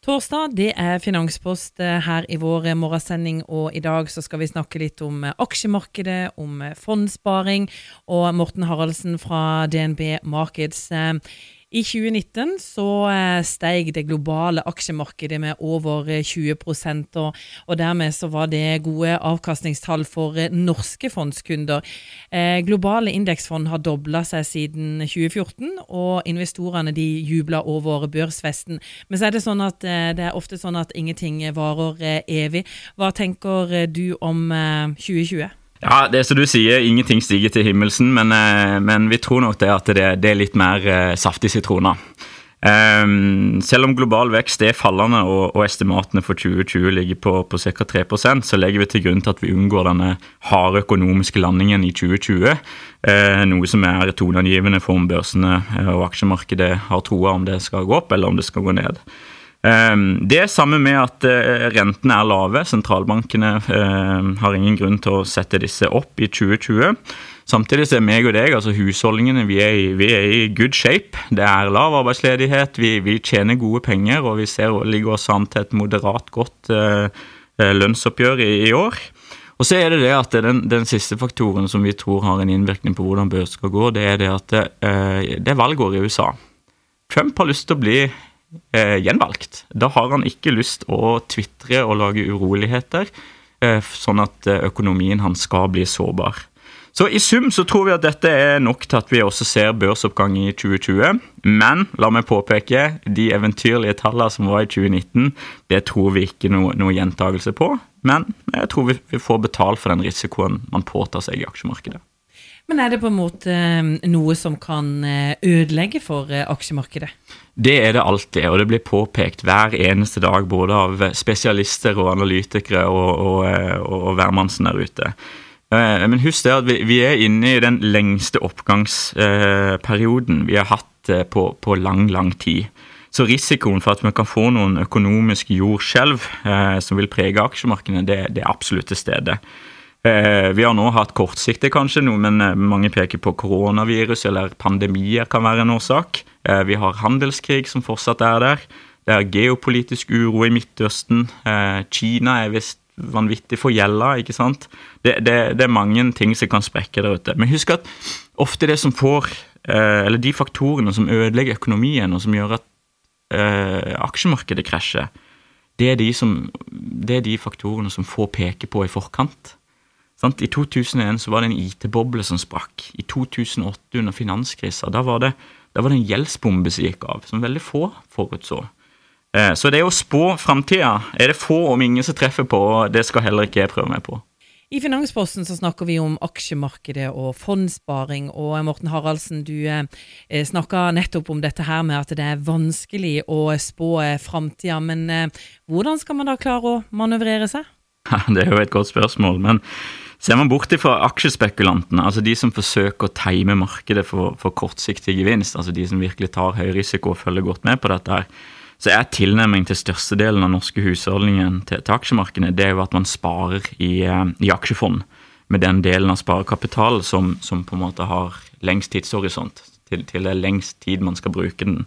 Torsdag det er Finanspost eh, her i vår morgensending, og i dag så skal vi snakke litt om eh, aksjemarkedet, om eh, fondssparing, og Morten Haraldsen fra DNB Markets. I 2019 så eh, steg det globale aksjemarkedet med over 20 eh, og, og dermed så var det gode avkastningstall for eh, norske fondskunder. Eh, globale indeksfond har dobla seg siden 2014, og investorene de jubla over børsfesten. Men så er det sånn at eh, det er ofte sånn at ingenting varer eh, evig. Hva tenker du om 2020? Ja, det er som du sier, ingenting stiger til himmelsen, men, eh, men vi tror nok det at det, det er litt mer uh, saft sitroner. Um, selv om global vekst er fallende og, og estimatene for 2020 ligger på, på ca. 3% så legger vi til grunn til at vi unngår denne harde økonomiske landingen i 2020. Uh, noe som er toneangivende for om børsene og aksjemarkedet har troa om det skal gå opp eller om det skal gå ned. Ehm, det sammen med at eh, rentene er lave. Sentralbankene ehm, har ingen grunn til å sette disse opp i 2020. Samtidig så er meg og deg, altså husholdningene, vi er, i, vi er i good shape. Det er lav arbeidsledighet, vi, vi tjener gode penger, og vi ser ligger oss an til et moderat godt uh, lønnsoppgjør i, i, år. Og så er det det at den, den, siste faktoren som vi tror har en innvirkning på hvordan børs skal gå, det er det at det, det er valgår i USA. Trump har lyst til å bli eh, gjenvalgt. Da har han ikke lyst å tvitre og lage uroligheter, eh, sånn at eh, økonomien hans skal bli sårbar. Så i sum så tror vi at dette er nok til at vi også ser børsoppgang i 2020. Men la meg påpeke, de eventyrlige tallene som var i 2019, det tror vi ikke noe, noe gjentagelse på. Men jeg tror vi får betalt for den risikoen man påtar seg i aksjemarkedet. Men er det på en måte eh, noe som kan eh, ødelegge for eh, aksjemarkedet? Det er det alltid, og det blir påpekt hver eneste dag både av spesialister og analytikere og, og, og, og hvermannsen der ute. Men husk det at vi, vi er inne i den lengste oppgangsperioden vi har hatt på, på lang, lang tid. Så risikoen for at vi kan få noen økonomisk jordskjelv som vil prege aksjemarkedene, det, det er absolutt til stede. Eh, vi har nå hatt kortsiktig kanskje noe, men eh, mange peker på koronavirus eller pandemier kan være en årsak. Eh, vi har handelskrig som fortsatt er der. Det er geopolitisk uro i Midtøsten. Kina er visst vanvittig for gjelda, ikke sant. Det, det, det, er mange ting som kan sprekke der ute. Men husk at ofte det som får Eller de faktorene som ødelegger økonomien, og som gjør at aksjemarkedet krasjer, det er, de som, det er de faktorene som får peke på i forkant. I 2001 så var det en IT-boble som sprakk. I 2008 under finanskrisa da var det, da var det en gjeldsbombe som gikk av, som veldig få forutså. Eh, så det å spå framtida er det få, om ingen, som treffer på, og det skal heller ikke jeg prøve meg på. I Finansposten så snakker vi om aksjemarkedet og fondssparing, og Morten Haraldsen, du eh, snakka nettopp om dette her med at det er vanskelig å spå eh, framtida, men hvordan skal man da klare å manøvrere seg? Det er jo et godt spørsmål, men Ser man bort fra aksjespekulantene, altså de som forsøker å time markedet for, for, kortsiktig gevinst, altså de som virkelig tar høy risiko og følger godt med på dette, her, så er tilnærming til størstedelen av norske husholdninger til, til aksjemarkedene det er jo at man sparer i, eh, i aksjefond med den delen av sparekapital som, som, på en måte har lengst tidshorisont, til, til det er lengst tid man skal bruke den.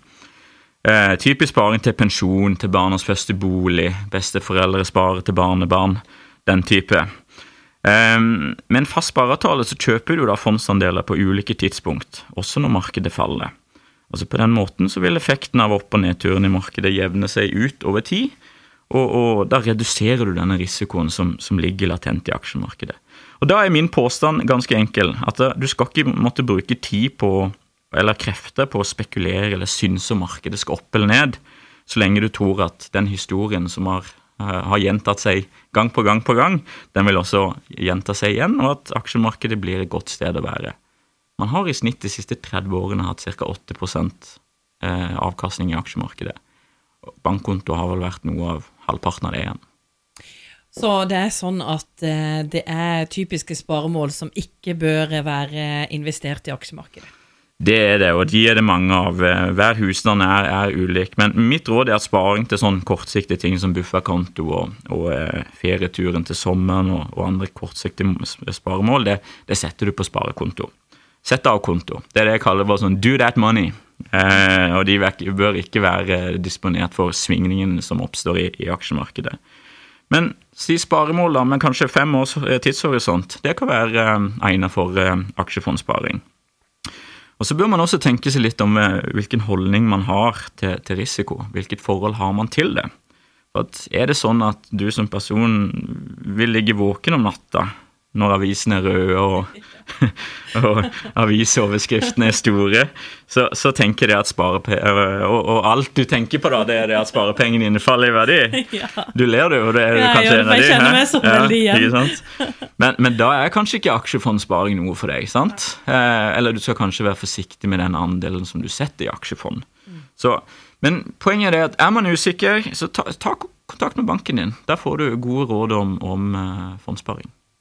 Eh, typisk sparing til pensjon, til barnas første bolig, besteforeldre sparer til barnebarn, den type. Med en fast spareavtale så kjøper du da fondsandeler på ulike tidspunkt, også når markedet faller. Altså På den måten så vil effekten av opp- og nedturen i markedet jevne seg ut over tid, og, og da reduserer du denne risikoen som, som, ligger latent i aksjemarkedet. Og Da er min påstand ganske enkel, at du skal ikke måtte bruke tid på, eller krefter på å spekulere eller synse om markedet skal opp eller ned, så lenge du tror at den historien som har har gjentatt seg gang på gang på gang, den vil også gjenta seg igjen, og at aksjemarkedet blir et godt sted å være. Man har i snitt de siste 30 årene hatt ca. 8 eh, avkastning i aksjemarkedet. Bankkonto har vel vært noe av halvparten av det igjen. Så det er sånn at eh, det er typiske sparemål som ikke bør være investert i aksjemarkedet? Det er det, og de er det mange av. Eh, hver husstand er, er, ulik. Men mitt råd er at sparing til sånn kortsiktige ting som bufferkonto og, og eh, ferieturen til sommeren og, og andre kortsiktige sparemål, det, det, setter du på sparekonto. Sett av konto. Det er det jeg kaller for sånn do that money. Eh, og de bør ikke være disponert for svingningene som oppstår i, i aksjemarkedet. Men si sparemål, da, med kanskje fem års eh, tidshorisont, det kan være eh, egnet for eh, aksjefondsparing. Og Så bør man også tenke seg litt om eh, hvilken holdning man har til, til, risiko. Hvilket forhold har man til det? For Er det sånn at du som person vil ligge våken om natta når avisene er røde og, og avisoverskriftene er store, så, så tenker de at sparepengene, og, og, alt du tenker på, da, det er det at sparepengene dine faller i verdi. Ja. Du ler du, og det er ja, kanskje en av de. Jeg kjenner meg så veldig igjen. Men, men, da er kanskje ikke aksjefondsparing noe for deg. sant? Eh, eller du skal kanskje være forsiktig med den andelen som du setter i aksjefond. Så, men poenget er at er man usikker, så ta, ta kontakt med banken din. Der får du gode råd om, om uh, fondssparing.